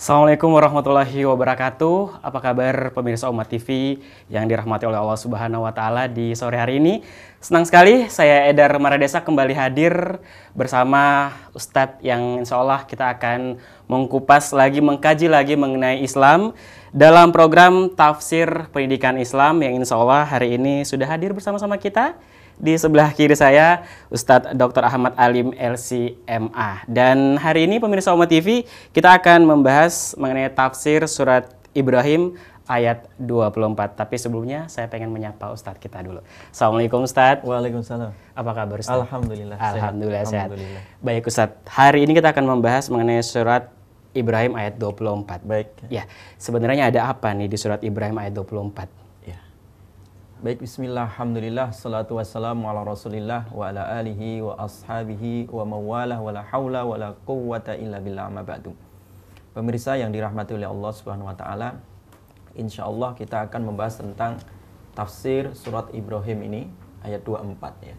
Assalamualaikum warahmatullahi wabarakatuh. Apa kabar pemirsa Umat TV yang dirahmati oleh Allah Subhanahu wa taala di sore hari ini? Senang sekali saya Edar Maradesa kembali hadir bersama Ustadz yang insya Allah kita akan mengkupas lagi, mengkaji lagi mengenai Islam dalam program Tafsir Pendidikan Islam yang insya Allah hari ini sudah hadir bersama-sama kita di sebelah kiri saya Ustadz Dr. Ahmad Alim LCMA. Dan hari ini pemirsa Umat TV kita akan membahas mengenai tafsir surat Ibrahim ayat 24. Tapi sebelumnya saya pengen menyapa Ustadz kita dulu. Assalamualaikum Ustadz. Waalaikumsalam. Apa kabar Ustadz? Alhamdulillah. Alhamdulillah sehat. Alhamdulillah. Baik Ustadz, hari ini kita akan membahas mengenai surat Ibrahim ayat 24. Baik. Ya, sebenarnya ada apa nih di surat Ibrahim ayat 24? Baik, bismillah, alhamdulillah, salatu wassalamu ala rasulillah wa ala alihi wa ashabihi wa mawalah wa la hawla wa la quwwata illa billah amma ba'du. Pemirsa yang dirahmati oleh Allah Subhanahu wa taala, insyaallah kita akan membahas tentang tafsir surat Ibrahim ini ayat 24 ya.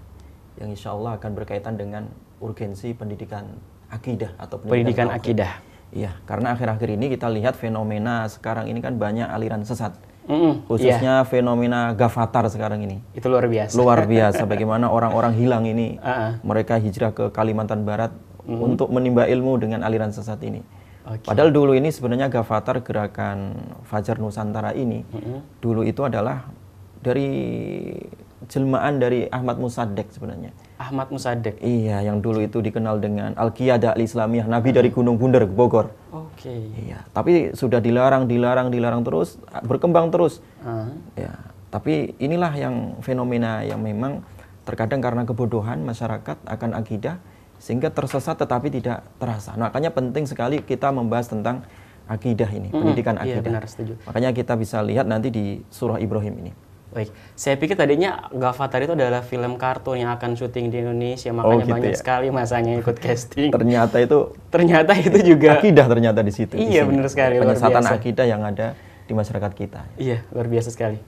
Yang insyaallah akan berkaitan dengan urgensi pendidikan akidah atau Pendidikan tauhid. akidah. Iya, karena akhir-akhir ini kita lihat fenomena sekarang ini kan banyak aliran sesat. Mm-mm, iya. Khususnya fenomena Gavatar sekarang ini. itu luar biasa. Luar biasa bagaimana orang-orang hilang ini. Ah. Mereka hijrah ke Kalimantan Barat untuk menimba ilmu dengan aliran sesat ini. Oke. Padahal dulu ini sebenarnya Gavatar gerakan Fajar Nusantara ini dulu itu adalah dari jelmaan dari Ahmad Musaddek sebenarnya. Ahmad Musadek. Iya, yang dulu itu dikenal dengan Al-Qiyadah Al-Islamiyah, Nabi dari Gunung Bundar ke Bogor. Oke. Iya, tapi sudah dilarang, dilarang, dilarang terus, berkembang terus. Ah, Ya, tapi inilah yang fenomena yang memang terkadang karena kebodohan masyarakat akan akidah sehingga tersesat tetapi tidak terasa. Makanya penting sekali kita membahas tentang akidah ini, pendidikan iya, akidah. benar, setuju. Makanya kita bisa lihat nanti di surah Ibrahim ini. Baik, saya pikir tadinya Gavatar itu adalah film kartun yang akan syuting di Indonesia, makanya gitu banyak ya. sekali masanya ikut casting. Ternyata itu Ternyata itu juga akidah ternyata di situ. Iya, benar sekali, Penyesatan akidah yang ada di masyarakat kita. iya luar biasa sekali.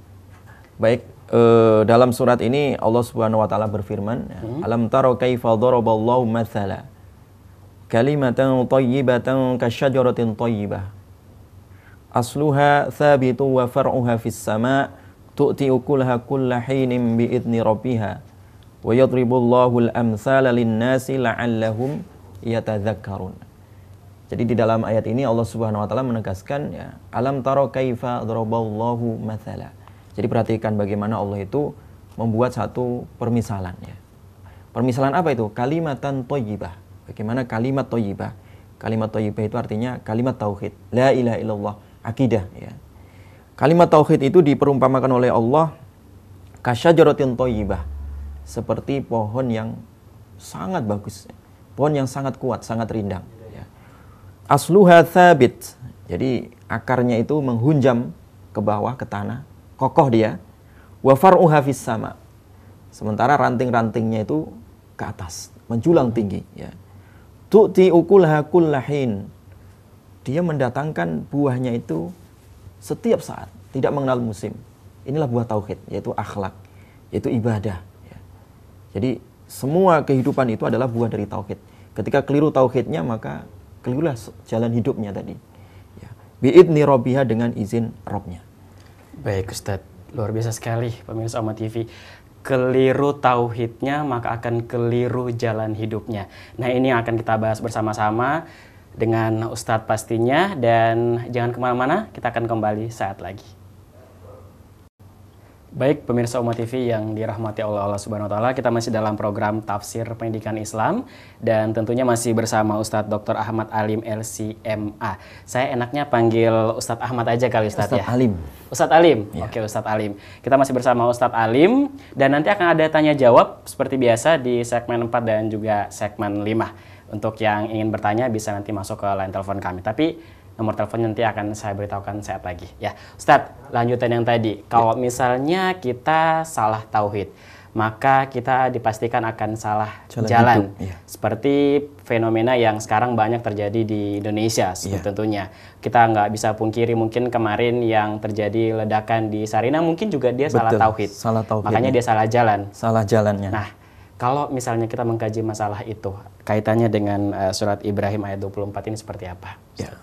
Baik, eh, dalam surat ini Allah Subhanahu wa taala berfirman, ya, "Alam taro kaifa daraballahu mathala kalimatan thayyibatan kasyajaratin thayyibah asluha thabitu wa far'uha fis sama' tu'ti ukulaha kulla hinin bi'idni rabbiha wa yadribullahu al-amthala lin-nasi la'allahum yatadhakkarun." Jadi di dalam ayat ini Allah Subhanahu wa taala menegaskan ya, alam taro kaifa daraballahu mathala. Jadi perhatikan bagaimana Allah itu membuat satu permisalan ya. Permisalan apa itu? Kalimatan thayyibah. Bagaimana kalimat thayyibah? Kalimat thayyibah itu artinya kalimat tauhid. La ilaha illallah, akidah ya. Kalimat tauhid itu diperumpamakan oleh Allah kasyajaratin thayyibah. Seperti pohon yang sangat bagus. Pohon yang sangat kuat, sangat rindang ya. Asluha thabit. Jadi akarnya itu menghunjam ke bawah ke tanah, kokoh dia. Wa far'uha sama. Sementara ranting-rantingnya itu ke atas, menjulang tinggi ya. Tu'ti ukulha kullahin. Dia mendatangkan buahnya itu setiap saat, tidak mengenal musim. Inilah buah tauhid, yaitu akhlak, yaitu ibadah. ya. Jadi semua kehidupan itu adalah buah dari tauhid. Ketika keliru tauhidnya maka kelirulah jalan hidupnya tadi. Ya. Biidni robbiha dengan izin Robnya. Baik Ustadz, luar biasa sekali pemirsa Oma TV. Keliru tauhidnya maka akan keliru jalan hidupnya. Nah ini yang akan kita bahas bersama-sama dengan Ustadz pastinya dan jangan ke mana-mana, kita akan kembali saat lagi. Baik pemirsa Umat TV yang dirahmati oleh Allah Subhanahu wa taala, kita masih dalam program Tafsir Pendidikan Islam dan tentunya masih bersama Ustadz Dr. Ahmad Alim LCMA. Saya enaknya panggil Ustadz Ahmad aja kali Ustadz, ya. Ustadz Alim. Ustadz Alim. Oke, Ustadz Alim. Kita masih bersama Ustadz Alim dan nanti akan ada tanya jawab seperti biasa di segmen 4 dan juga segmen 5. Untuk yang ingin bertanya bisa nanti masuk ke line telepon kami. Tapi nomor telepon nanti akan saya beritahukan saat lagi. Ya, Ustadz, lanjutan yang tadi. Kalau misalnya kita salah tauhid, maka kita dipastikan akan salah Jalan jalan. hidup, iya. Seperti fenomena yang sekarang banyak terjadi di Indonesia Iya. tentunya. Kita nggak bisa pungkiri mungkin kemarin yang terjadi ledakan di Sarina mungkin juga dia salah Betul, tauhid. salah tauhid, Makanya ya. dia salah jalan. Salah jalannya. Nah, kalau misalnya kita mengkaji masalah itu, kaitannya dengan eh, surat Ibrahim ayat 24 ini seperti apa? Ya.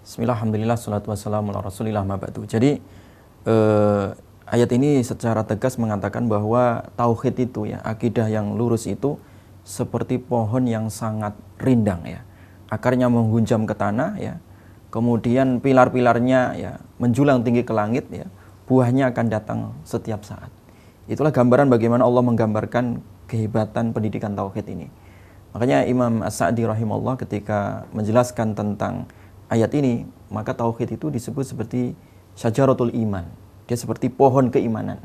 Bismillah, Alhamdulillah, salatu wassalamu ala rasulillah mabadu. Jadi eh, ayat ini secara tegas mengatakan bahwa tauhid itu ya, akidah yang lurus itu seperti pohon yang sangat rindang ya. Akarnya menghunjam ke tanah ya. Kemudian pilar-pilarnya ya menjulang tinggi ke langit ya. Buahnya akan datang setiap saat. Itulah gambaran bagaimana Allah menggambarkan kehebatan pendidikan tauhid ini. Makanya Imam As-Sa'di rahimahullah ketika menjelaskan tentang ayat ini, maka tauhid itu disebut seperti syajaratul iman. Dia seperti pohon keimanan.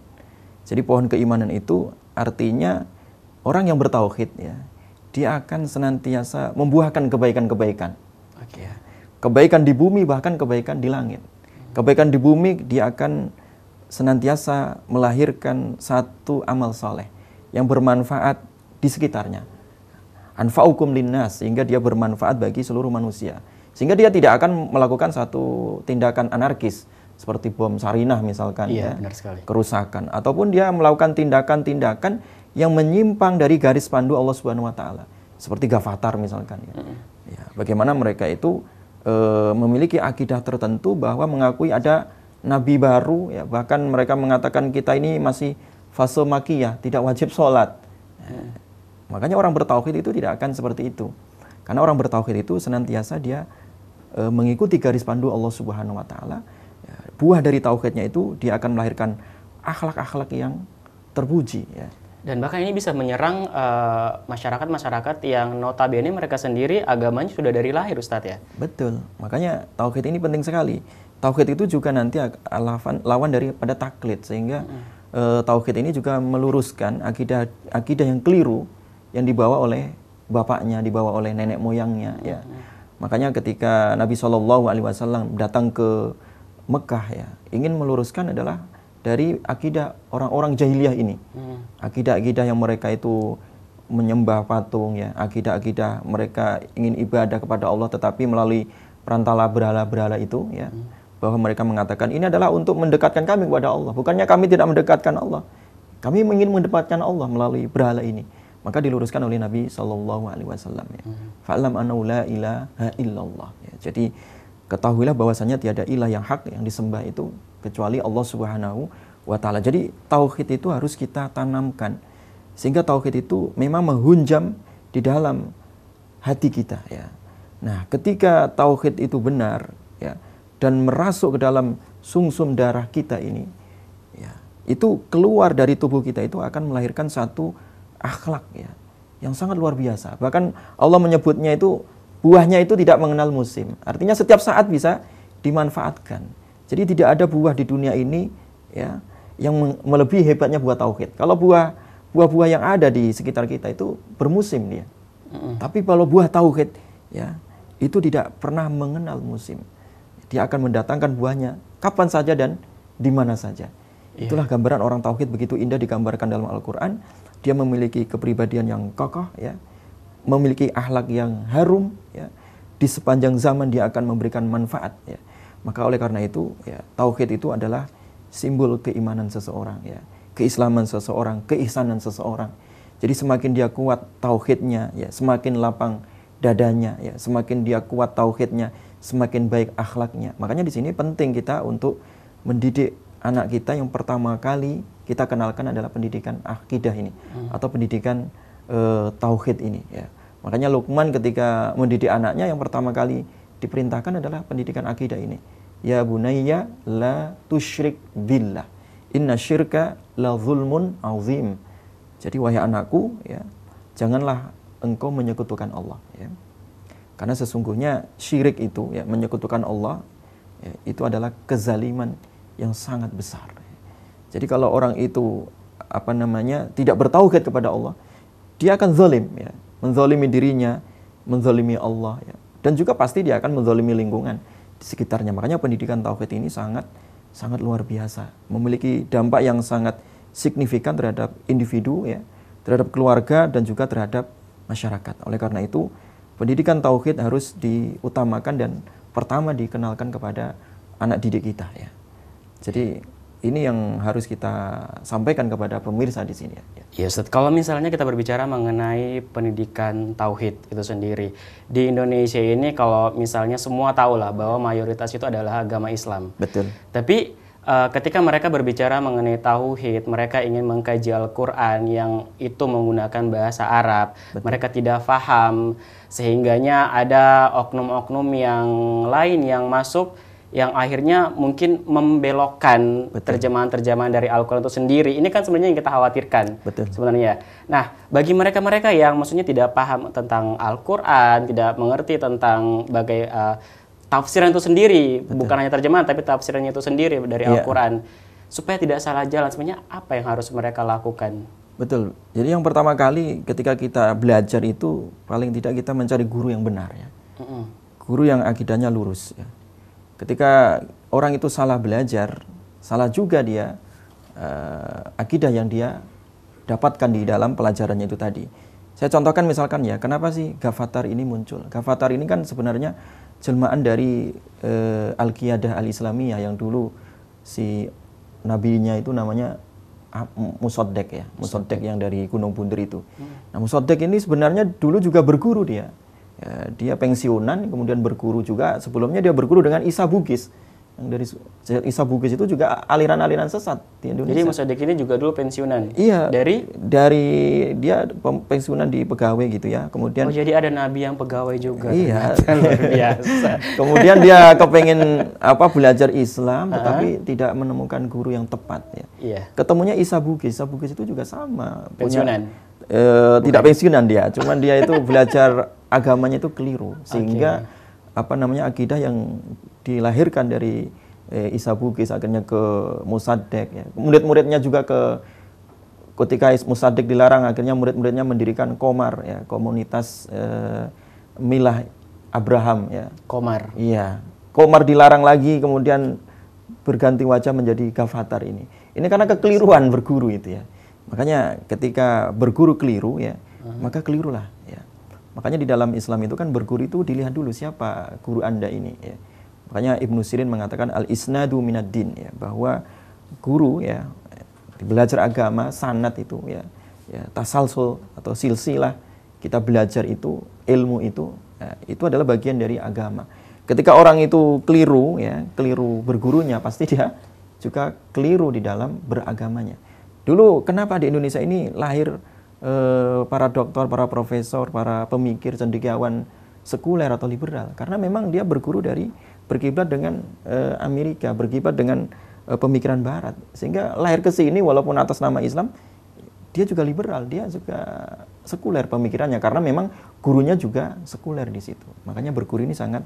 Jadi pohon keimanan itu artinya orang yang bertauhid ya, dia akan senantiasa membuahkan kebaikan-kebaikan. Oke. Ya. Kebaikan di bumi bahkan kebaikan di langit. Kebaikan di bumi dia akan senantiasa melahirkan satu amal soleh yang bermanfaat di sekitarnya anfa'ukum linnas sehingga dia bermanfaat bagi seluruh manusia. Sehingga dia tidak akan melakukan satu tindakan anarkis seperti bom sarinah misalkan iya, ya, benar sekali. kerusakan ataupun dia melakukan tindakan-tindakan yang menyimpang dari garis pandu Allah Subhanahu wa taala seperti gafatar misalkan ya. Mm. ya bagaimana mereka itu e, memiliki akidah tertentu bahwa mengakui ada nabi baru ya bahkan mereka mengatakan kita ini masih fase makiyah tidak wajib sholat mm. Makanya orang bertauhid itu tidak akan seperti itu. Karena orang bertauhid itu senantiasa dia e, mengikuti garis pandu Allah Subhanahu wa taala. Ya, buah dari tauhidnya itu dia akan melahirkan akhlak-akhlak yang terpuji ya. Dan bahkan ini bisa menyerang e, masyarakat-masyarakat uh, yang notabene mereka sendiri agamanya sudah dari lahir Ustadz ya. Betul. Makanya tauhid ini penting sekali. Tauhid itu juga nanti lawan lawan daripada taklid sehingga hmm. Uh, tauhid ini juga meluruskan akidah akidah yang keliru yang dibawa oleh bapaknya, dibawa oleh nenek moyangnya ya. Makanya ketika Nabi Shallallahu alaihi wasallam datang ke Mekah ya, ingin meluruskan adalah dari akidah orang-orang jahiliyah ini. Akidah-akidah yang mereka itu menyembah patung ya, akidah-akidah mereka ingin ibadah kepada Allah tetapi melalui perantara berhala-berhala itu ya. Hmm. Bahwa mereka mengatakan ini adalah untuk mendekatkan kami kepada Allah. Bukannya kami tidak mendekatkan Allah. Kami ingin mendekatkan Allah melalui berhala ini maka diluruskan oleh Nabi Shallallahu Alaihi Wasallam ya. Hmm. Fa'lam la ilaha illallah. Ya. Jadi ketahuilah bahwasanya tiada ilah yang hak yang disembah itu kecuali Allah Subhanahu wa taala. Jadi tauhid itu harus kita tanamkan sehingga tauhid itu memang menghunjam di dalam hati kita ya. Nah, ketika tauhid itu benar dan merasuk ke dalam sumsum -sum darah kita ini ya, itu keluar dari tubuh kita itu akan melahirkan satu akhlak ya yang sangat luar biasa. Bahkan Allah menyebutnya itu buahnya itu tidak mengenal musim. Artinya setiap saat bisa dimanfaatkan. Jadi tidak ada buah di dunia ini ya yang melebihi hebatnya buah tauhid. Kalau buah buah-buah yang ada di sekitar kita itu bermusim dia. Mm. Tapi kalau buah tauhid ya itu tidak pernah mengenal musim. Dia akan mendatangkan buahnya kapan saja dan di mana saja. Yeah. Itulah gambaran orang tauhid begitu indah digambarkan dalam Al-Qur'an. Dia memiliki kepribadian yang kokoh ya. Memiliki akhlak yang harum ya. Di sepanjang zaman dia akan memberikan manfaat ya. Maka oleh karena itu ya tauhid itu adalah simbol keimanan seseorang ya. Keislaman seseorang keisanan seseorang. Jadi semakin dia kuat tauhidnya ya semakin lapang dadanya ya. Semakin dia kuat tauhidnya semakin baik akhlaknya makanya di sini penting kita untuk mendidik anak kita yang pertama kali kita kenalkan adalah pendidikan akidah ini hmm. atau pendidikan uh, tauhid ini ya. Makanya Lukman ketika mendidik anaknya yang pertama kali diperintahkan adalah pendidikan akidah ini. Ya bunayya la tusyrik billah. Inna syirka la zulmun azim. Jadi wahai anakku ya, janganlah engkau menyekutukan Allah ya. Karena sesungguhnya syirik itu ya menyekutukan Allah ya, itu adalah kezaliman yang sangat besar. Jadi kalau orang itu apa namanya tidak bertauhid kepada Allah, dia akan zalim ya, menzalimi dirinya, menzalimi Allah ya. Dan juga pasti dia akan menzalimi lingkungan di sekitarnya. Makanya pendidikan tauhid ini sangat sangat luar biasa, memiliki dampak yang sangat signifikan terhadap individu ya, terhadap keluarga dan juga terhadap masyarakat. Oleh karena itu, pendidikan tauhid harus diutamakan dan pertama dikenalkan kepada anak didik kita ya. Jadi ini yang harus kita sampaikan kepada pemirsa di sini. Ya, Ustaz. Kalau misalnya kita berbicara mengenai pendidikan tauhid itu sendiri di Indonesia ini, kalau misalnya semua tahu lah bahwa mayoritas itu adalah agama Islam. Betul. Tapi uh, ketika mereka berbicara mengenai tauhid, mereka ingin mengkaji Al-Qur'an yang itu menggunakan bahasa Arab, Betul. mereka tidak paham sehingganya ada oknum-oknum yang lain yang masuk yang akhirnya mungkin membelokkan terjemahan-terjemahan dari Al-Quran itu sendiri. Ini kan sebenarnya yang kita khawatirkan Betul. sebenarnya. Nah, bagi mereka-mereka yang maksudnya tidak paham tentang Al-Quran, tidak mengerti tentang bagai uh, tafsiran itu sendiri, Betul. bukan hanya terjemahan, tapi tafsirannya itu sendiri dari yeah. Al-Quran, supaya tidak salah jalan, sebenarnya apa yang harus mereka lakukan? Betul. Jadi yang pertama kali ketika kita belajar itu paling tidak kita mencari guru yang benar ya. Mm -hmm. Guru yang akidahnya lurus ya ketika orang itu salah belajar, salah juga dia uh, akidah yang dia dapatkan di dalam pelajarannya itu tadi. Saya contohkan misalkan ya, kenapa sih Gavatar ini muncul? Gavatar ini kan sebenarnya jelmaan dari uh, Al-Qiyadah Al-Islamiyah yang dulu si nabinya itu namanya Musoddek ya, Musoddek yang dari Gunung Bunder itu. Hmm. Nah Musoddek ini sebenarnya dulu juga berguru dia Ya, dia pensiunan, kemudian berguru juga. Sebelumnya dia berguru dengan Isa Bugis. Yang dari Isa Bugis itu juga aliran-aliran sesat di Indonesia. Jadi Mas Adik ini juga dulu pensiunan? Iya. Dari? Dari dia pensiunan di pegawai gitu ya. Kemudian. Oh jadi ada nabi yang pegawai juga. Iya. Luar biasa. Kemudian dia kepengen apa belajar Islam, tetapi tidak menemukan guru yang tepat ya. Iya. Ketemunya Isa Bugis. Isa Bugis itu juga sama. Pensiunan. Punya, eh, tidak pensiunan dia, cuman dia itu belajar agamanya itu keliru sehingga okay. apa namanya akidah yang dilahirkan dari eh, Isa Bugis akhirnya ke Musadek ya. Murid-muridnya juga ke ketika Musadek dilarang akhirnya murid-muridnya mendirikan Komar ya, komunitas eh, Milah Abraham ya. Komar. Iya. Komar dilarang lagi kemudian berganti wajah menjadi Gavatar ini. Ini karena kekeliruan berguru itu ya. Makanya ketika berguru keliru ya, -huh. maka kelirulah ya. Makanya di dalam Islam itu kan berguru itu dilihat dulu siapa guru Anda ini ya. Makanya Ibnu Sirin mengatakan al isnadu minad din ya bahwa guru ya belajar agama sanat itu ya ya tasalsul atau silsilah kita belajar itu ilmu itu ya, itu adalah bagian dari agama. Ketika orang itu keliru ya, keliru bergurunya pasti dia juga keliru di dalam beragamanya. Dulu kenapa di Indonesia ini lahir Eh, para dokter, para profesor, para pemikir cendekiawan sekuler atau liberal karena memang dia berguru dari berkiblat dengan uh, Amerika, berkiblat dengan uh, pemikiran barat. Sehingga lahir ke sini walaupun atas nama Islam dia juga liberal, dia juga sekuler pemikirannya karena memang gurunya juga sekuler di situ. Makanya berguru ini sangat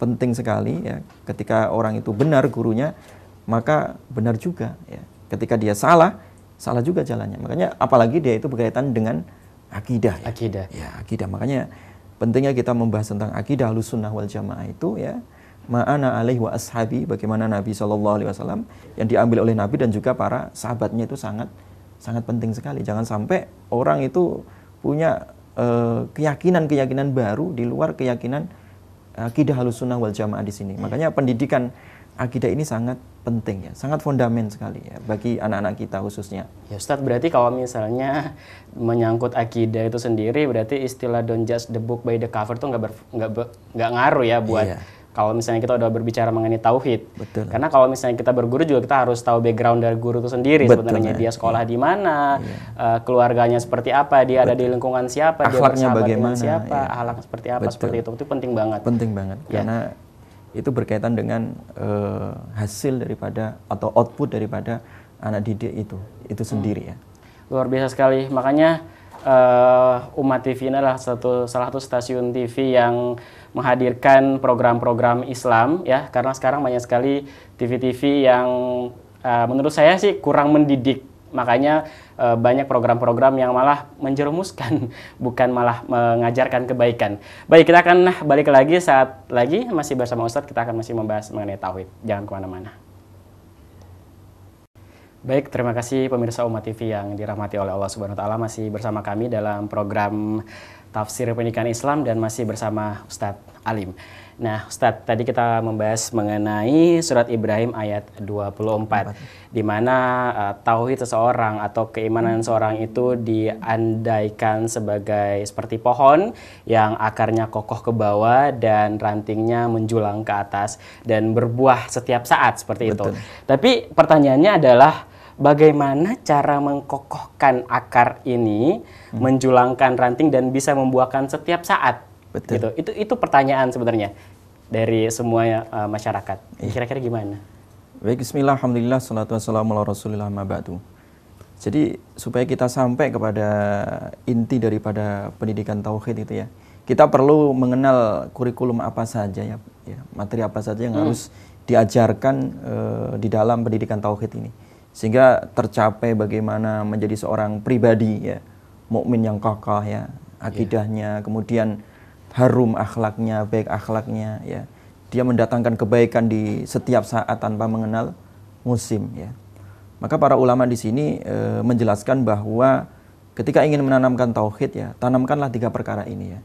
penting sekali ya. Ketika orang itu benar gurunya, maka benar juga ya. Ketika dia salah, salah juga jalannya. Makanya apalagi dia itu berkaitan dengan akidah. Ya. Akidah. Ya, akidah. Makanya pentingnya kita membahas tentang akidah sunnah wal jamaah itu ya ma'ana alaihi wa ashabi bagaimana Nabi Shallallahu alaihi wasallam yang diambil oleh Nabi dan juga para sahabatnya itu sangat sangat penting sekali. Jangan sampai orang itu punya keyakinan-keyakinan uh, baru di luar keyakinan akidah sunnah wal jamaah di sini. Makanya pendidikan akidah ini sangat penting ya, sangat fondamen sekali ya bagi anak-anak kita khususnya. Ya Ustadz, berarti kalau misalnya menyangkut akidah itu sendiri, berarti istilah don't judge the book by the cover tuh nggak nggak nggak ngaruh ya buat iya. Kalau misalnya kita udah berbicara mengenai tauhid. Betul. Karena kalau misalnya kita berguru juga kita harus tahu background dari guru itu sendiri Betul, sebenarnya ya. dia sekolah iya. di mana, iya. uh, keluarganya seperti apa, dia Betul. ada di lingkungan siapa, Akhlaknya dia bagaimana, siapa, iya. akhlak seperti apa, Betul. seperti itu. Itu penting banget. Penting banget. Ya. Karena itu berkaitan dengan uh, hasil daripada atau output daripada anak didik itu itu hmm. sendiri ya luar biasa sekali makanya uh, Umat TV ini adalah satu salah satu stasiun TV yang menghadirkan program-program Islam ya karena sekarang banyak sekali TV-TV yang uh, menurut saya sih kurang mendidik Makanya e, banyak program-program yang malah menjerumuskan, bukan malah mengajarkan kebaikan. Baik, kita akan balik lagi saat lagi masih bersama Ustadz, kita akan masih membahas mengenai Tauhid. Jangan ke mana-mana. Baik, terima kasih pemirsa Umat TV yang dirahmati oleh Allah Subhanahu wa taala masih bersama kami dalam program Tafsir Pendidikan Islam dan masih bersama Ustadz Alim. Nah, Ustadz, tadi kita membahas mengenai surat Ibrahim ayat 24 di mana uh, tauhid seseorang atau keimanan seseorang itu diandaikan sebagai seperti pohon yang akarnya kokoh ke bawah dan rantingnya menjulang ke atas dan berbuah setiap saat seperti Betul. itu. Tapi pertanyaannya adalah bagaimana cara mengkokohkan akar ini hmm. menjulangkan ranting dan bisa membuahkan setiap saat Betul. Gitu. Itu itu pertanyaan sebenarnya dari semua uh, masyarakat. Iya. Kira-kira gimana? Baik, bismillah, alhamdulillah, salatu wassalamu ala rasulillah ma'ba'du. Jadi supaya kita sampai kepada inti daripada pendidikan tauhid itu ya, kita perlu mengenal kurikulum apa saja ya, ya materi apa saja yang hmm. harus diajarkan uh, di dalam pendidikan tauhid ini, sehingga tercapai bagaimana menjadi seorang pribadi ya, mukmin yang kokoh ya, akidahnya, yeah. kemudian harum akhlaknya, baik akhlaknya ya. Dia mendatangkan kebaikan di setiap saat tanpa mengenal musim ya. Maka para ulama di sini e, menjelaskan bahwa ketika ingin menanamkan tauhid ya, tanamkanlah tiga perkara ini ya.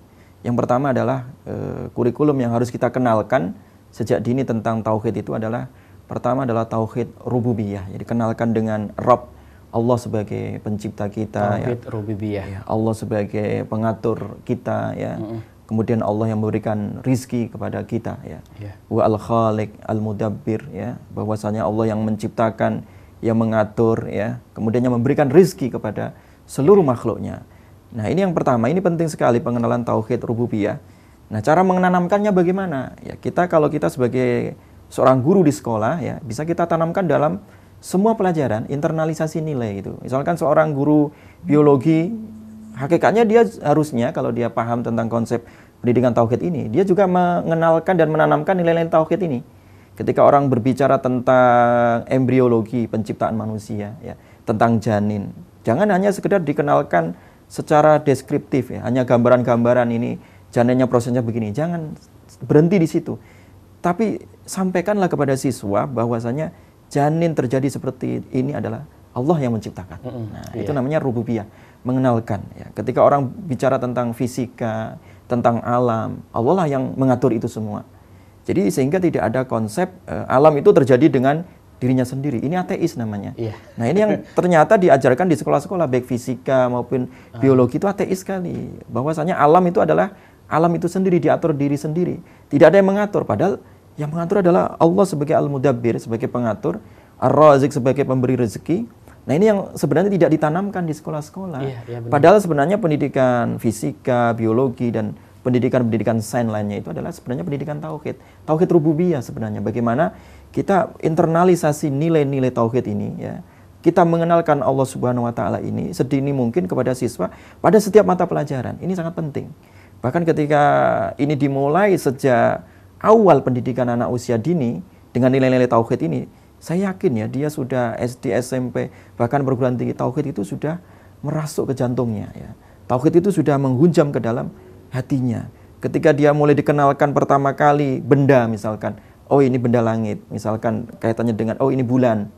Yang pertama adalah e, kurikulum yang harus kita kenalkan sejak dini tentang tauhid itu adalah pertama adalah tauhid rububiyah. Jadi kenalkan dengan Rob Allah sebagai pencipta kita tauhid ya. rububiyah. Ya, Allah sebagai pengatur kita ya. Mm -mm kemudian Allah yang memberikan rizki kepada kita ya. Yeah. Wa al khaliq al mudabbir ya, bahwasanya Allah yang menciptakan, yang mengatur ya, kemudian yang memberikan rizki kepada seluruh makhluknya. Nah, ini yang pertama, ini penting sekali pengenalan tauhid rububiyah. Nah, cara menanamkannya bagaimana? Ya, kita kalau kita sebagai seorang guru di sekolah ya, bisa kita tanamkan dalam semua pelajaran internalisasi nilai itu. Misalkan seorang guru biologi hakikatnya dia harusnya kalau dia paham tentang konsep pendidikan tauhid ini, dia juga mengenalkan dan menanamkan nilai-nilai tauhid ini. Ketika orang berbicara tentang embriologi penciptaan manusia, ya, tentang janin, jangan hanya sekedar dikenalkan secara deskriptif ya, hanya gambaran-gambaran ini janinnya prosesnya begini, jangan berhenti di situ. Tapi sampaikanlah kepada siswa bahwasanya janin terjadi seperti ini adalah Allah yang menciptakan. Nah, iya. itu namanya rububiyah mengenalkan ya. Ketika orang bicara tentang fisika, tentang alam, Allah lah yang mengatur itu semua. Jadi sehingga tidak ada konsep uh, alam itu terjadi dengan dirinya sendiri. Ini ateis namanya. Iya. Nah, ini yang ternyata diajarkan di sekolah-sekolah baik fisika maupun uh. biologi itu ateis sekali. Bahwasanya alam itu adalah alam itu sendiri diatur diri sendiri. Tidak ada yang mengatur padahal yang mengatur adalah Allah sebagai Al-Mudabbir, sebagai pengatur, Ar-Razik sebagai pemberi rezeki, Nah ini yang sebenarnya tidak ditanamkan di sekolah-sekolah. Iya, iya Padahal sebenarnya pendidikan fisika, biologi dan pendidikan-pendidikan sains lainnya itu adalah sebenarnya pendidikan tauhid. Tauhid rububiyah sebenarnya. Bagaimana kita internalisasi nilai-nilai tauhid ini ya. Kita mengenalkan Allah Subhanahu wa taala ini sedini mungkin kepada siswa pada setiap mata pelajaran. Ini sangat penting. Bahkan ketika ini dimulai sejak awal pendidikan anak usia dini dengan nilai-nilai tauhid ini, saya yakin ya dia sudah SD, SMP, bahkan perguruan tinggi tauhid itu sudah merasuk ke jantungnya ya. Tauhid itu sudah menghunjam ke dalam hatinya. Ketika dia mulai dikenalkan pertama kali benda misalkan, oh ini benda langit, misalkan kaitannya dengan oh ini bulan,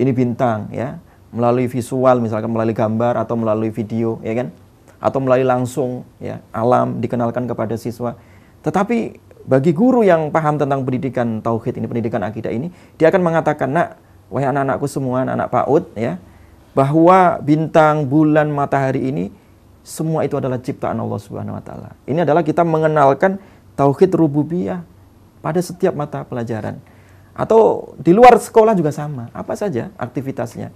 ini bintang ya, melalui visual misalkan melalui gambar atau melalui video ya kan, atau melalui langsung ya alam dikenalkan kepada siswa. Tetapi bagi guru yang paham tentang pendidikan tauhid ini, pendidikan akidah ini, dia akan mengatakan, "Nak, wahai anak-anakku semua, anak-anak PAUD ya, bahwa bintang, bulan, matahari ini semua itu adalah ciptaan Allah Subhanahu wa taala. Ini adalah kita mengenalkan tauhid rububiyah pada setiap mata pelajaran. Atau di luar sekolah juga sama, apa saja aktivitasnya.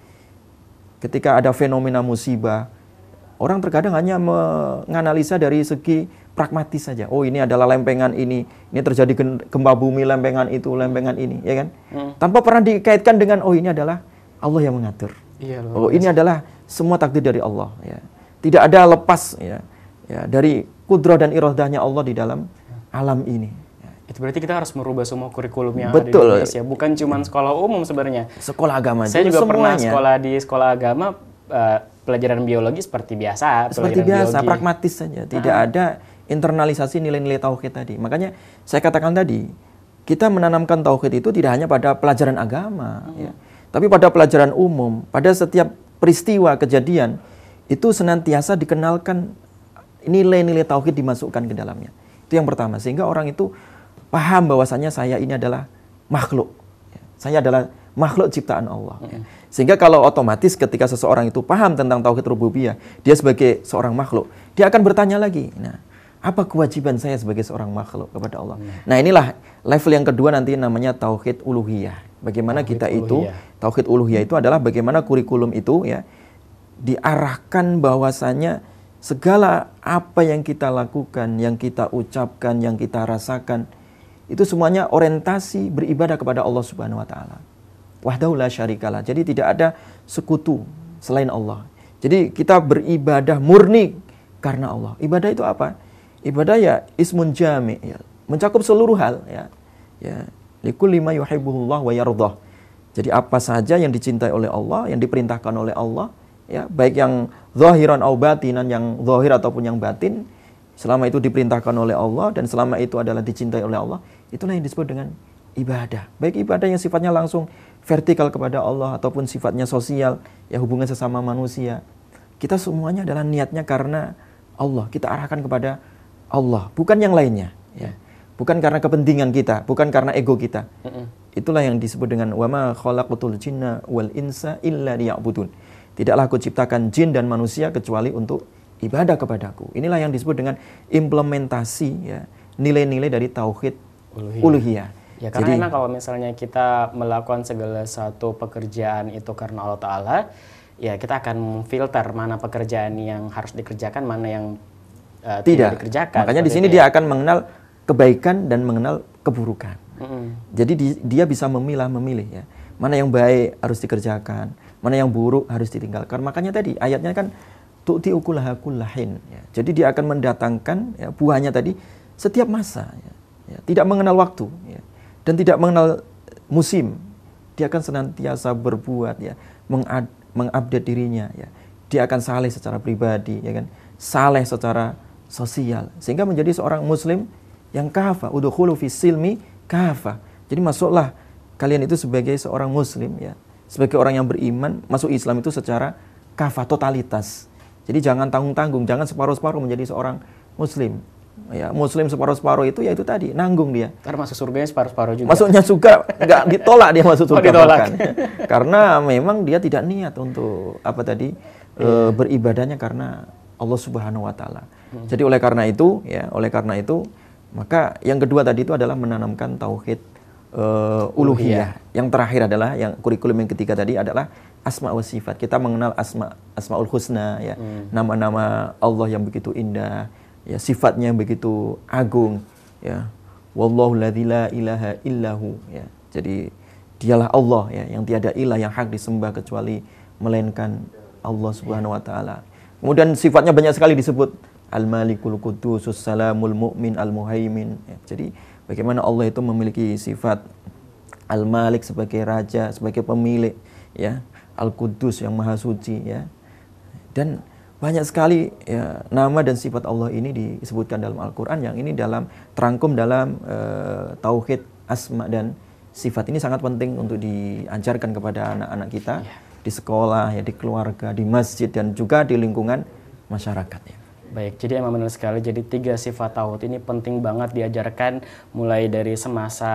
Ketika ada fenomena musibah, orang terkadang hanya menganalisa dari segi pragmatis saja. Oh ini adalah lempengan ini, ini terjadi gempa bumi lempengan itu, lempengan ini, ya kan? Hmm. Tanpa pernah dikaitkan dengan oh ini adalah Allah yang mengatur. Iya, oh ini adalah semua takdir dari Allah. Ya. Tidak ada lepas ya, ya dari kudrah dan irodahnya Allah di dalam alam ini. Ya. Itu berarti kita harus merubah semua kurikulum yang Betul. ada di Indonesia, bukan cuma sekolah umum sebenarnya. Sekolah agama. Saya juga semuanya. pernah sekolah di sekolah agama. Uh, pelajaran biologi seperti biasa. Seperti biasa, biologi. pragmatis saja. Tidak ah. ada internalisasi nilai-nilai tauhid tadi. Makanya saya katakan tadi, kita menanamkan tauhid itu tidak hanya pada pelajaran agama, hmm. ya, tapi pada pelajaran umum, pada setiap peristiwa kejadian itu senantiasa dikenalkan nilai-nilai tauhid dimasukkan ke dalamnya. Itu yang pertama. Sehingga orang itu paham bahwasanya saya ini adalah makhluk. Saya adalah makhluk ciptaan Allah. Sehingga kalau otomatis ketika seseorang itu paham tentang tauhid rububiyah, dia sebagai seorang makhluk, dia akan bertanya lagi. Nah, apa kewajiban saya sebagai seorang makhluk kepada Allah? Nah, inilah level yang kedua nanti namanya tauhid uluhiyah. Bagaimana tauhid kita uluhiyah. itu tauhid uluhiyah itu adalah bagaimana kurikulum itu ya diarahkan bahwasanya segala apa yang kita lakukan, yang kita ucapkan, yang kita rasakan itu semuanya orientasi beribadah kepada Allah Subhanahu wa taala. Wahdahu la syarikalah. Jadi tidak ada sekutu selain Allah. Jadi kita beribadah murni karena Allah. Ibadah itu apa? Ibadah ya ismun jami ya, mencakup seluruh hal ya. Ya, likulli ma yuhibbuhullah wa yardah. Jadi apa saja yang dicintai oleh Allah, yang diperintahkan oleh Allah, ya, baik yang zahiran atau batinan, yang zahir ataupun yang batin, selama itu diperintahkan oleh Allah dan selama itu adalah dicintai oleh Allah, itulah yang disebut dengan ibadah. Baik ibadah yang sifatnya langsung vertikal kepada Allah ataupun sifatnya sosial, ya hubungan sesama manusia. Kita semuanya adalah niatnya karena Allah. Kita arahkan kepada Allah, bukan yang lainnya. Ya. Bukan karena kepentingan kita, bukan karena ego kita. Itulah yang disebut dengan wama khalaqatul jinna wal insa illa liya'budun. Tidaklah aku ciptakan jin dan manusia kecuali untuk ibadah kepadaku. Inilah yang disebut dengan implementasi ya nilai-nilai dari tauhid uluhiyah. uluhiyah. Ya karena Jadi, kalau misalnya kita melakukan segala satu pekerjaan itu karena Allah Ta'ala, ya kita akan filter mana pekerjaan yang harus dikerjakan, mana yang uh, tidak. tidak dikerjakan. Makanya di sini dia akan mengenal kebaikan dan mengenal keburukan. Mm -hmm. Jadi di, dia bisa memilah memilih ya. Mana yang baik harus dikerjakan, mana yang buruk harus ditinggalkan. Makanya tadi ayatnya kan tu'ti ukulaha kullahin. Ya. Jadi dia akan mendatangkan ya, buahnya tadi setiap masa. Ya. Ya. Tidak mengenal waktu. Ya dan tidak mengenal musim. Dia akan senantiasa berbuat ya, mengupdate dirinya ya. Dia akan saleh secara pribadi ya kan, saleh secara sosial sehingga menjadi seorang muslim yang kafa, udkhulu fi silmi kafa. Jadi masuklah kalian itu sebagai seorang muslim ya, sebagai orang yang beriman masuk Islam itu secara kafa totalitas. Jadi jangan tanggung-tanggung, jangan separuh-separuh menjadi seorang muslim ya muslim separuh-separuh itu ya itu tadi nanggung dia karena masuk surga separuh-separuh juga masuknya suka nggak ditolak dia masuk oh, surga oh, ditolak. karena memang dia tidak niat untuk apa tadi yeah. e, beribadahnya karena Allah Subhanahu Wa Taala hmm. jadi oleh karena itu ya oleh karena itu maka yang kedua tadi itu adalah menanamkan tauhid uh, uluhiyah. Yang terakhir adalah yang kurikulum yang ketiga tadi adalah asma wa sifat. Kita mengenal asma asmaul husna ya. Hmm. Nama-nama hmm. Allah yang begitu indah, ya sifatnya yang begitu agung ya. Wallahu la ilaha illahu ya. Jadi dialah Allah ya yang tiada ilah yang hak disembah kecuali melainkan Allah Subhanahu wa taala. Kemudian sifatnya banyak sekali disebut. Al malikul qudus salamul mu'min al muhaimin ya. jadi bagaimana Allah itu memiliki sifat al malik sebagai raja sebagai pemilik ya. Al qudus yang maha suci ya. Dan banyak sekali ya, nama dan sifat Allah ini disebutkan dalam Al-Quran yang ini dalam terangkum dalam uh, tauhid asma dan sifat ini sangat penting untuk diajarkan kepada anak-anak kita ya. di sekolah ya di keluarga di masjid dan juga di lingkungan masyarakat ya. Baik, jadi emang benar sekali. Jadi tiga sifat tauhid ini penting banget diajarkan mulai dari semasa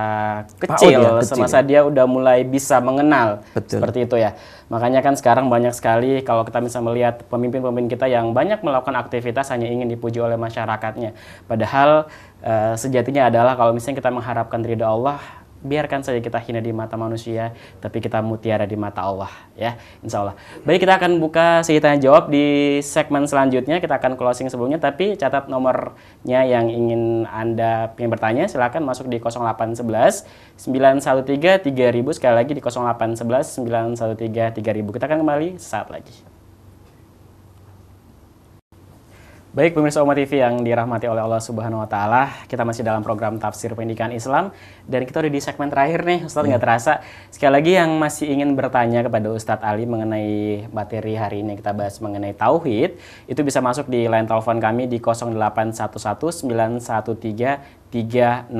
kecil, ya, kecil. semasa dia udah mulai bisa mengenal Betul. seperti itu ya. Makanya kan sekarang banyak sekali kalau kita bisa melihat pemimpin-pemimpin kita yang banyak melakukan aktivitas hanya ingin dipuji oleh masyarakatnya. Padahal uh, sejatinya adalah kalau misalnya kita mengharapkan ridha Allah, biarkan saja kita hina di mata manusia, tapi kita mutiara di mata Allah, ya, insya Allah. Baik, kita akan buka sesi tanya jawab di segmen selanjutnya. Kita akan closing sebelumnya, tapi catat nomornya yang ingin anda ingin bertanya, silakan masuk di 0811 913 3000 sekali lagi di 0811 913 3000. Kita akan kembali saat lagi. Baik pemirsa Umat TV yang dirahmati oleh Allah Subhanahu wa taala, kita masih dalam program tafsir pendidikan Islam dan kita udah di segmen terakhir nih, Ustaz nggak hmm. terasa. Sekali lagi yang masih ingin bertanya kepada Ustadz Ali mengenai materi hari ini kita bahas mengenai tauhid, itu bisa masuk di line telepon kami di 0811 913 3000.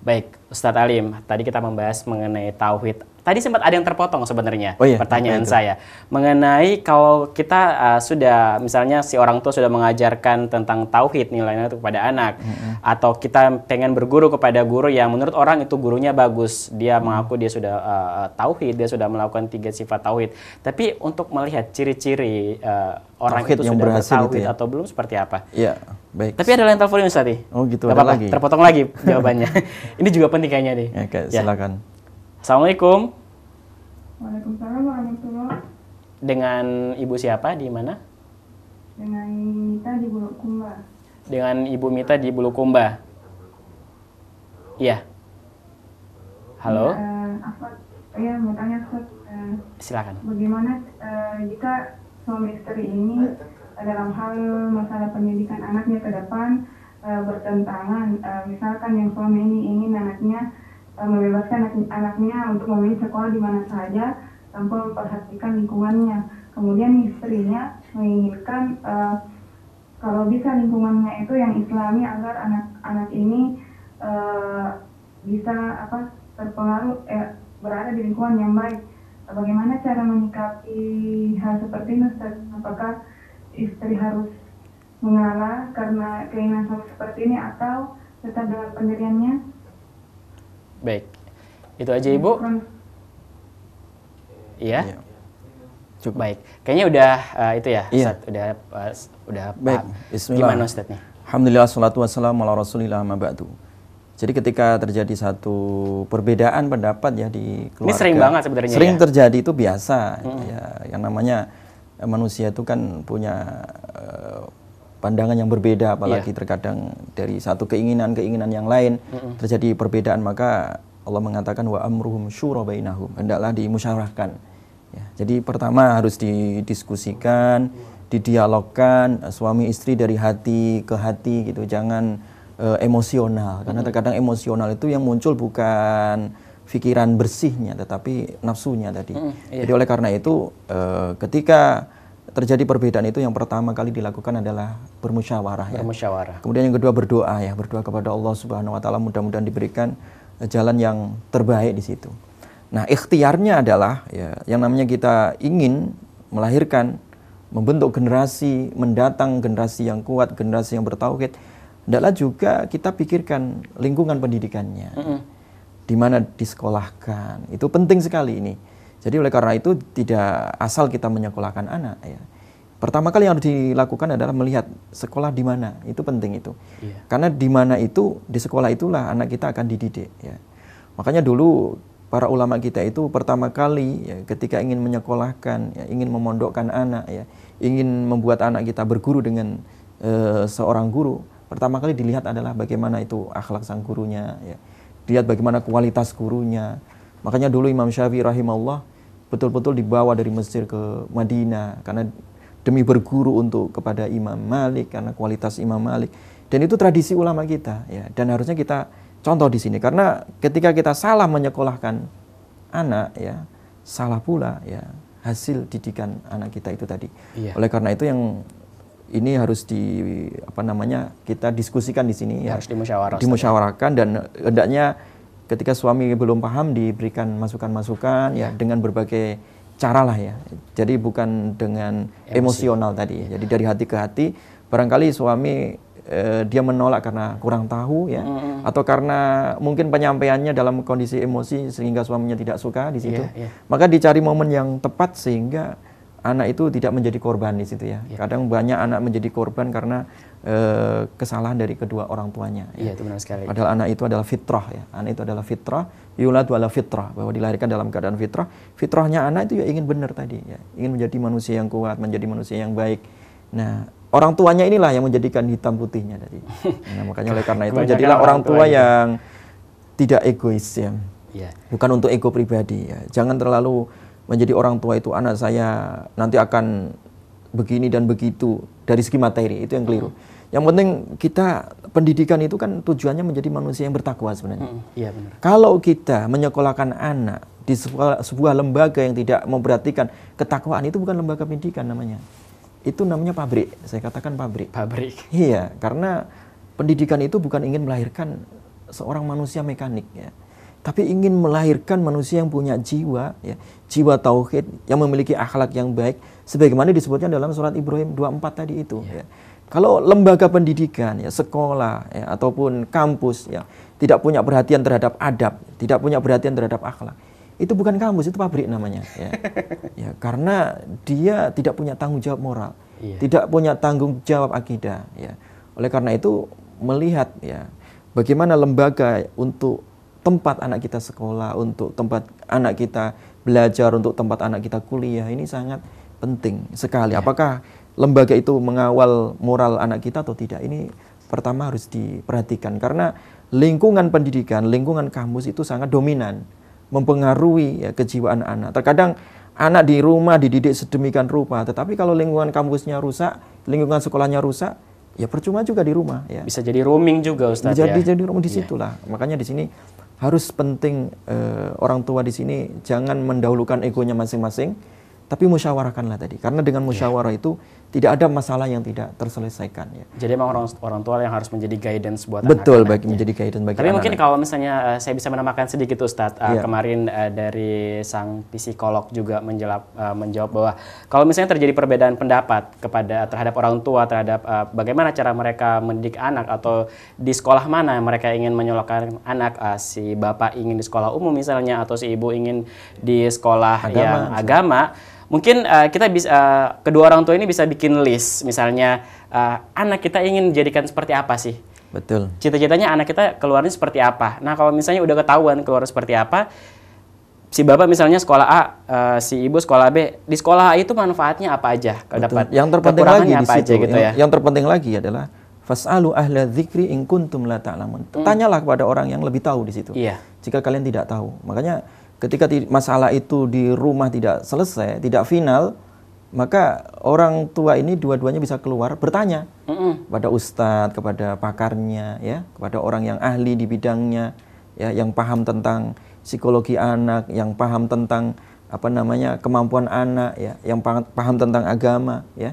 Baik, Ustadz Alim, tadi kita membahas mengenai tauhid. Tadi sempat ada yang terpotong sebenarnya Oh iya, pertanyaan apa itu? saya mengenai kalau kita uh, sudah misalnya si orang tua sudah mengajarkan tentang tauhid nilai-nilai itu kepada anak atau kita pengen berguru kepada guru yang menurut orang itu gurunya bagus, dia mengaku dia sudah uh, tauhid, dia sudah melakukan tiga sifat tauhid. Tapi untuk melihat ciri-ciri uh, orang Tauhid itu yang sudah berhasil itu bertauhid ya? atau belum seperti apa? Ya, baik. Tapi ada yang telepon ini Ustaz. Oh, gitu, ada apa-apa, lagi? terpotong lagi jawabannya. ini juga penting kayaknya nih. Ya, Kak, Ya. Assalamualaikum. Waalaikumsalam warahmatullahi Dengan Ibu siapa di mana? dengan Nita di Bulukumba. Dengan Ibu Mita di Bulukumba. Iya. Halo, Eh, apa? Ya mau tanya Ustaz, eh, silakan. bagaimana eh, jika suami istri ini dalam hal masalah pendidikan anaknya ke depan eh, bertentangan, Eh, misalkan yang suami ini ingin anaknya membebaskan anak- anaknya untuk memilih sekolah di mana saja tanpa memperhatikan lingkungannya. Kemudian istrinya menginginkan eh, kalau bisa lingkungannya itu yang islami agar anak-anak ini eh, bisa apa terpengaruh eh, berada di lingkungan yang baik. Bagaimana cara menyikapi hal seperti ini? Apakah istri harus mengalah karena keinginan seperti ini atau tetap dengan pendiriannya? Baik. Itu aja Ibu. Syukran. Iya. Iya. Cukup. Baik. Kayaknya udah uh, itu ya, Iya. Ustaz. Udah uh, udah Baik, bismillah. Gimana Ustaz nih? Alhamdulillah salatu wassalamu ala rasulillah ma ba'du. Jadi ketika terjadi satu perbedaan pendapat ya di keluarga. sering banget sebenarnya Sering ya? terjadi itu biasa. Ya, yang namanya eh, manusia itu kan punya eh, pandangan yang berbeda apalagi Iya. terkadang dari satu keinginan-keinginan yang lain terjadi perbedaan maka Allah mengatakan wa amruhum syura bainahum. Hendaklah dimusyawarahkan. Ya, jadi pertama harus didiskusikan, didialogkan eh, suami istri dari hati ke hati gitu, jangan eh, emosional karena terkadang emosional itu yang muncul bukan pikiran bersihnya tetapi nafsunya tadi. Jadi oleh karena itu eh, ketika terjadi perbedaan itu yang pertama kali dilakukan adalah bermusyawarah ya. Bermusyawarah. Kemudian yang kedua berdoa ya, berdoa kepada Allah Subhanahu wa taala mudah-mudahan diberikan eh, jalan yang terbaik di situ. Nah, ikhtiarnya adalah ya yang namanya kita ingin melahirkan membentuk generasi mendatang generasi yang kuat, generasi yang bertauhid, hendaklah juga kita pikirkan lingkungan pendidikannya. Di mana disekolahkan. Itu penting sekali ini. Jadi oleh karena itu tidak asal kita menyekolahkan anak ya. Pertama kali yang harus dilakukan adalah melihat sekolah di mana. Itu penting itu. Iya. Karena di mana itu, di sekolah itulah anak kita akan dididik ya. Makanya dulu para ulama kita itu pertama kali ya, ketika ingin menyekolahkan, ya, ingin memondokkan anak ya, ingin membuat anak kita berguru dengan eh, seorang guru, pertama kali dilihat adalah bagaimana itu akhlak sang gurunya ya. Lihat bagaimana kualitas gurunya. Makanya dulu Imam Syafi'i rahimahullah betul-betul dibawa dari Mesir ke Madinah karena demi berguru untuk kepada Imam Malik karena kualitas Imam Malik dan itu tradisi ulama kita ya dan harusnya kita contoh di sini karena ketika kita salah menyekolahkan anak ya salah pula ya hasil didikan anak kita itu tadi Iya. oleh karena itu yang ini harus di apa namanya kita diskusikan di sini ya Harus dimusyawarah, Ustaz. dimusyawarahkan dan hendaknya ketika suami belum paham diberikan masukan-masukan ya dengan berbagai cara lah ya. Jadi bukan dengan emosional tadi. ya. Jadi dari hati ke hati barangkali suami eh, dia menolak karena kurang tahu ya atau karena mungkin penyampaiannya dalam kondisi emosi sehingga suaminya tidak suka di situ. Iya, iya. Maka dicari momen yang tepat sehingga anak itu tidak menjadi korban di situ ya. Kadang banyak anak menjadi korban karena eh, kesalahan dari kedua orang tuanya. ya. Iya, itu benar sekali. Padahal anak itu adalah fitrah ya. Anak itu adalah fitrah, yuladu ala fitrah, bahwa dilahirkan dalam keadaan fitrah. Fitrahnya anak itu ya ingin benar tadi ya. Ingin menjadi manusia yang kuat, menjadi manusia yang baik. Nah, orang tuanya inilah yang menjadikan hitam putihnya tadi. Nah, makanya oleh karena itu jadilah orang tua yang tidak egois ya. Iya. Bukan untuk ego pribadi ya. Jangan terlalu menjadi orang tua itu anak saya nanti akan begini dan begitu dari segi materi itu yang keliru. Yang penting kita pendidikan itu kan tujuannya menjadi manusia yang bertakwa sebenarnya. Mm, Iya benar. Kalau kita menyekolahkan anak di sebuah, sebuah lembaga yang tidak memperhatikan ketakwaan itu bukan lembaga pendidikan namanya. Itu namanya pabrik. Saya katakan pabrik. Pabrik. Iya, karena pendidikan itu bukan ingin melahirkan seorang manusia mekanik ya. Tapi ingin melahirkan manusia yang punya jiwa ya, jiwa tauhid yang memiliki akhlak yang baik sebagaimana disebutkan dalam surat Ibrahim 24 tadi itu ya. Kalau lembaga pendidikan ya, sekolah ya, ataupun kampus ya tidak punya perhatian terhadap adab, tidak punya perhatian terhadap akhlak, itu bukan kampus, itu pabrik namanya ya. ya karena dia tidak punya tanggung jawab moral, Iya. tidak punya tanggung jawab akidah ya. Oleh karena itu melihat ya bagaimana lembaga untuk tempat anak kita sekolah, untuk tempat anak kita belajar, untuk tempat anak kita kuliah ini sangat penting sekali. Apakah lembaga itu mengawal moral anak kita atau tidak? Ini pertama harus diperhatikan karena lingkungan pendidikan, lingkungan kampus itu sangat dominan mempengaruhi ya, kejiwaan anak. Terkadang anak di rumah dididik sedemikian rupa, tetapi kalau lingkungan kampusnya rusak, lingkungan sekolahnya rusak, ya percuma juga di rumah ya. Bisa jadi roaming juga Ustadz Jadi ya. jadi rumah di situlah. Makanya di sini harus penting eh, orang tua di sini jangan mendahulukan egonya masing-masing, tapi musyawarahkanlah tadi. Karena dengan musyawarah itu tidak ada masalah yang tidak terselesaikan ya. Jadi memang orang orang tua yang harus menjadi guidance buat Betul anak-anak. bagi menjadi guidance bagi Tapi mungkin anak-anak. kalau misalnya eh, saya bisa menambahkan sedikit Ustadz, eh, Iya. kemarin eh, dari sang psikolog juga menjelap, eh, menjawab bahwa kalau misalnya terjadi perbedaan pendapat kepada terhadap orang tua terhadap eh, bagaimana cara mereka mendidik anak atau di sekolah mana mereka ingin menyolokkan anak, eh, si bapak ingin di sekolah umum misalnya atau si ibu ingin di sekolah Agama, yang misalnya. agama, mungkin eh, kita bisa eh, kedua orang tua ini bisa bikin list misalnya eh, anak kita ingin dijadikan seperti apa sih? Betul. cita-citanya anak kita keluarnya seperti apa. Nah, kalau misalnya udah ketahuan keluar seperti apa, si bapak misalnya sekolah A, eh, si ibu sekolah B, di sekolah A itu manfaatnya apa aja? Kalau dapat yang terpenting lagi di situ aja gitu yang, ya. yang terpenting lagi adalah fasalu ahla dzikri in kuntum la ta'lamun. Tanyalah kepada orang yang lebih tahu di situ. Hmm. Iya. Jika kalian tidak tahu. Makanya ketika ti- masalah itu di rumah tidak selesai, tidak final, maka orang tua ini dua-duanya bisa keluar bertanya Mm-mm. kepada ustadz, kepada pakarnya, ya, kepada orang yang ahli di bidangnya, ya, yang paham tentang psikologi anak, yang paham tentang apa namanya kemampuan anak, ya, yang paham, paham tentang agama, ya.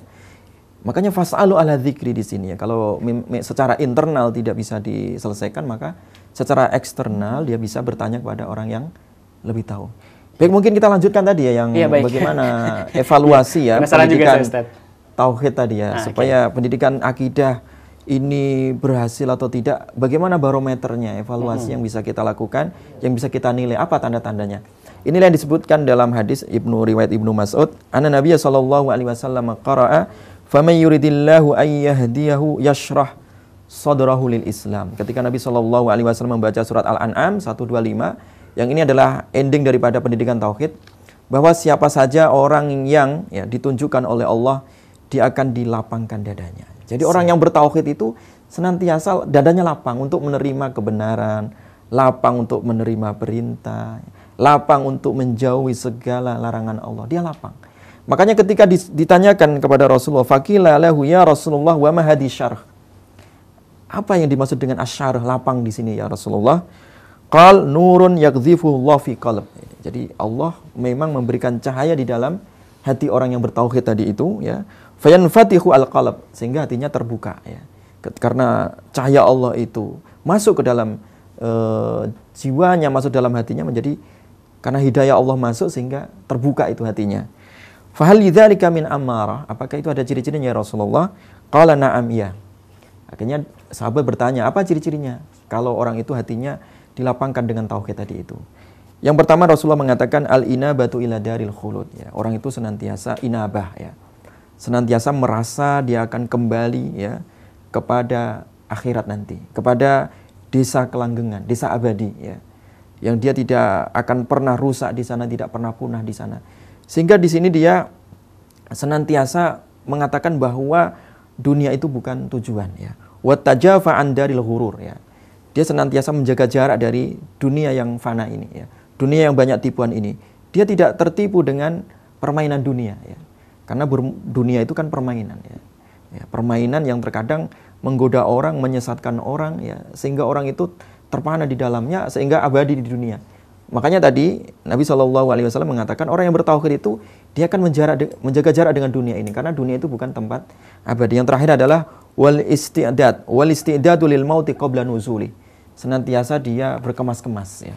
Makanya fasalu ala dzikri di sini ya. Kalau secara internal tidak bisa diselesaikan, maka secara eksternal dia bisa bertanya kepada orang yang lebih tahu. Baik, mungkin kita lanjutkan tadi ya yang baik. bagaimana evaluasi ya Penasaran juga pendidikan saya, tauhid tadi ya, Ah, supaya pendidikan akidah ini berhasil atau tidak, bagaimana barometernya, evaluasi yang bisa kita lakukan, yang bisa kita nilai, apa tanda-tandanya. Inilah yang disebutkan dalam hadis Ibnu riwayat Ibnu Mas'ud, anna Nabiya sallallahu alaihi wasallam qara'a, "Faman yuridillahu an yahdiyahu yashrah sadrahu lil Islam." Ketika Nabi sallallahu alaihi wasallam membaca surat Al-An'am 125, yang ini adalah ending daripada pendidikan tauhid, bahwa siapa saja orang yang ya ditunjukkan oleh Allah dia akan dilapangkan dadanya. Jadi orang yang bertauhid itu senantiasa dadanya lapang untuk menerima kebenaran, lapang untuk menerima perintah, lapang untuk menjauhi segala larangan Allah. Dia lapang. Makanya ketika ditanyakan kepada Rasulullah, "Faqila lahu ya Rasulullah wa ma hadhi syarh?" Apa yang dimaksud dengan asyarh lapang di sini ya Rasulullah? Qal nurun yakdzifuhu Allah fi qalb. Jadi Allah memang memberikan cahaya di dalam hati orang yang bertauhid tadi itu ya. Fayanfatihu al-qalb sehingga hatinya terbuka ya. Karena cahaya Allah itu masuk ke dalam eh, jiwanya, masuk dalam hatinya menjadi karena hidayah Allah masuk sehingga terbuka itu hatinya. Fahal lidzalika min amarah? Apakah itu ada ciri-cirinya ya Rasulullah? Qala na'am iya. Akhirnya sahabat bertanya, apa ciri-cirinya? Kalau orang itu hatinya dilapangkan dengan tauhid tadi itu. Yang pertama Rasulullah mengatakan al inabatu ila daril khulud ya. Orang itu senantiasa inabah ya. Senantiasa merasa dia akan kembali ya kepada akhirat nanti, kepada desa kelanggengan, desa abadi ya. Yang dia tidak akan pernah rusak di sana, tidak pernah punah di sana. Sehingga di sini dia senantiasa mengatakan bahwa dunia itu bukan tujuan ya. Wa tajafa daril ghurur ya. Dia senantiasa menjaga jarak dari dunia yang fana ini ya. Dunia yang banyak tipuan ini. Dia tidak tertipu dengan permainan dunia ya. Karena dunia itu kan permainan ya. ya. Permainan yang terkadang menggoda orang, menyesatkan orang ya, sehingga orang itu terpana di dalamnya sehingga abadi di dunia. Makanya tadi Nabi Shallallahu Alaihi Wasallam mengatakan orang yang bertauhid itu dia akan menjarak, menjaga jarak dengan dunia ini karena dunia itu bukan tempat abadi. Yang terakhir adalah wal isti'dad wal isti'dadu lil mauti qabla nuzuli. Senantiasa dia berkemas-kemas ya.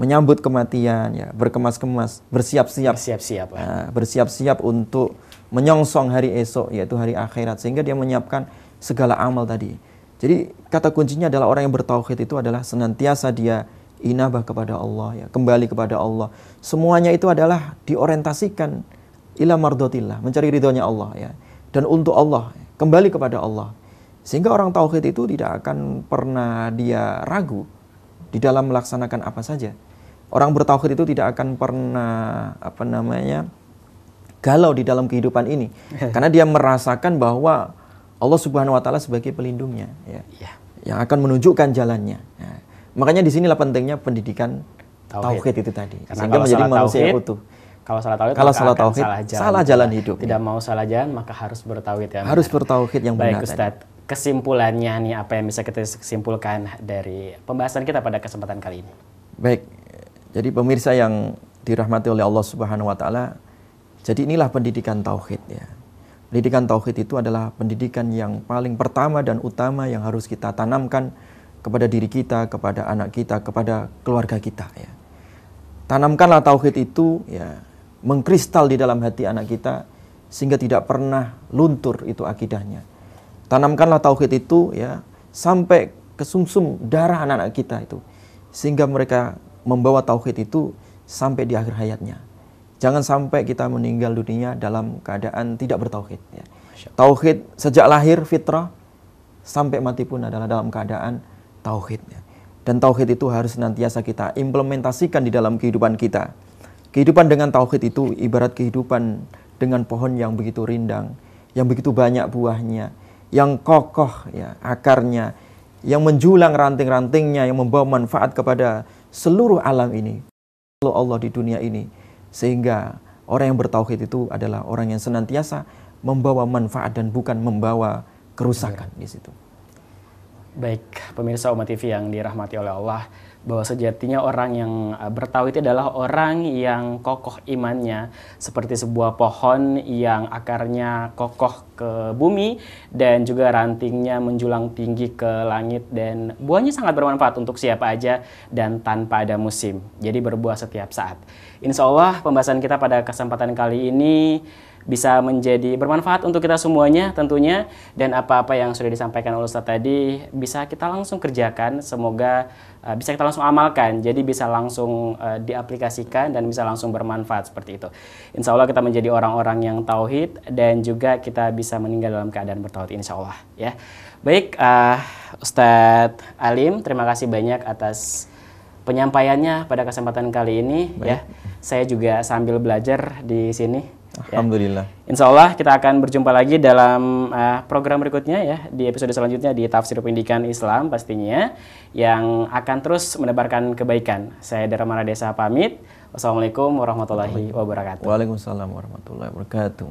Menyambut kematian ya, berkemas-kemas, bersiap-siap. Bersiap-siap. Nah, bersiap-siap untuk menyongsong hari esok yaitu hari akhirat sehingga dia menyiapkan segala amal tadi. Jadi kata kuncinya adalah orang yang bertauhid itu adalah senantiasa dia inabah kepada Allah ya, kembali kepada Allah. Semuanya itu adalah diorientasikan ila mardotillah, mencari ridhonya Allah ya. Dan untuk Allah, kembali kepada Allah. Sehingga orang tauhid itu tidak akan pernah dia ragu di dalam melaksanakan apa saja. Orang bertauhid itu tidak akan pernah apa namanya galau di dalam kehidupan ini karena dia merasakan bahwa Allah Subhanahu wa taala sebagai pelindungnya ya. Ya. Yang akan menunjukkan jalannya. Ya. Makanya di sinilah pentingnya pendidikan Tauhid. tauhid, itu tadi. Karena Sehingga menjadi manusia tauhid, utuh. Kalau salah tauhid, Kalau salah tauhid, salah jalan, salah jalan hidup, Tidak ya. mau salah jalan, maka harus bertauhid yang Harus bertauhid yang Baik benar tadi. Ustadz, kesimpulannya nih apa yang bisa kita simpulkan dari pembahasan kita pada kesempatan kali ini? Baik. Jadi pemirsa yang dirahmati oleh Allah Subhanahu wa taala, jadi inilah pendidikan tauhid ya. Pendidikan tauhid itu adalah pendidikan yang paling pertama dan utama yang harus kita tanamkan kepada diri kita, kepada anak kita, kepada keluarga kita ya. Tanamkanlah tauhid itu ya mengkristal di dalam hati anak kita sehingga tidak pernah luntur itu akidahnya. Tanamkanlah tauhid itu ya sampai ke sumsum darah anak-anak kita itu sehingga mereka membawa tauhid itu sampai di akhir hayatnya. Jangan sampai kita meninggal dunia dalam keadaan tidak bertauhid ya. Tauhid sejak lahir fitrah sampai mati pun adalah dalam keadaan tauhid ya. Dan tauhid itu harus senantiasa kita implementasikan di dalam kehidupan kita. Kehidupan dengan tauhid itu ibarat kehidupan dengan pohon yang begitu rindang, yang begitu banyak buahnya, yang kokoh ya akarnya, yang menjulang ranting-rantingnya, yang membawa manfaat kepada seluruh alam ini. Allah Allah di dunia ini. Sehingga orang yang bertauhid itu adalah orang yang senantiasa membawa manfaat dan bukan membawa kerusakan di situ. Baik, pemirsa Umat TV yang dirahmati oleh Allah, bahwa sejatinya orang yang uh, bertauhid adalah orang yang kokoh imannya, seperti sebuah pohon yang akarnya kokoh ke bumi dan juga rantingnya menjulang tinggi ke langit dan buahnya sangat bermanfaat untuk siapa aja dan tanpa ada musim. Jadi berbuah setiap saat. Insya Allah pembahasan kita pada kesempatan kali ini bisa menjadi bermanfaat untuk kita semuanya tentunya. Dan apa-apa yang sudah disampaikan oleh Ustadz tadi bisa kita langsung kerjakan. Semoga uh, bisa kita langsung amalkan. Jadi bisa langsung uh, diaplikasikan dan bisa langsung bermanfaat seperti itu. Insya Allah kita menjadi orang-orang yang tauhid dan juga kita bisa meninggal dalam keadaan bertauhid Insya Allah ya. Baik uh, Ustadz Alim terima kasih banyak atas penyampaiannya pada kesempatan kali ini ya. Saya juga sambil belajar di sini Ya. Alhamdulillah. Insya Allah kita akan berjumpa lagi dalam uh, program berikutnya ya di episode selanjutnya di Tafsir Pendidikan Islam pastinya yang akan terus menebarkan kebaikan. Saya Dara Maradesa pamit. Wassalamualaikum warahmatullahi wabarakatuh. Waalaikumsalam warahmatullahi wabarakatuh.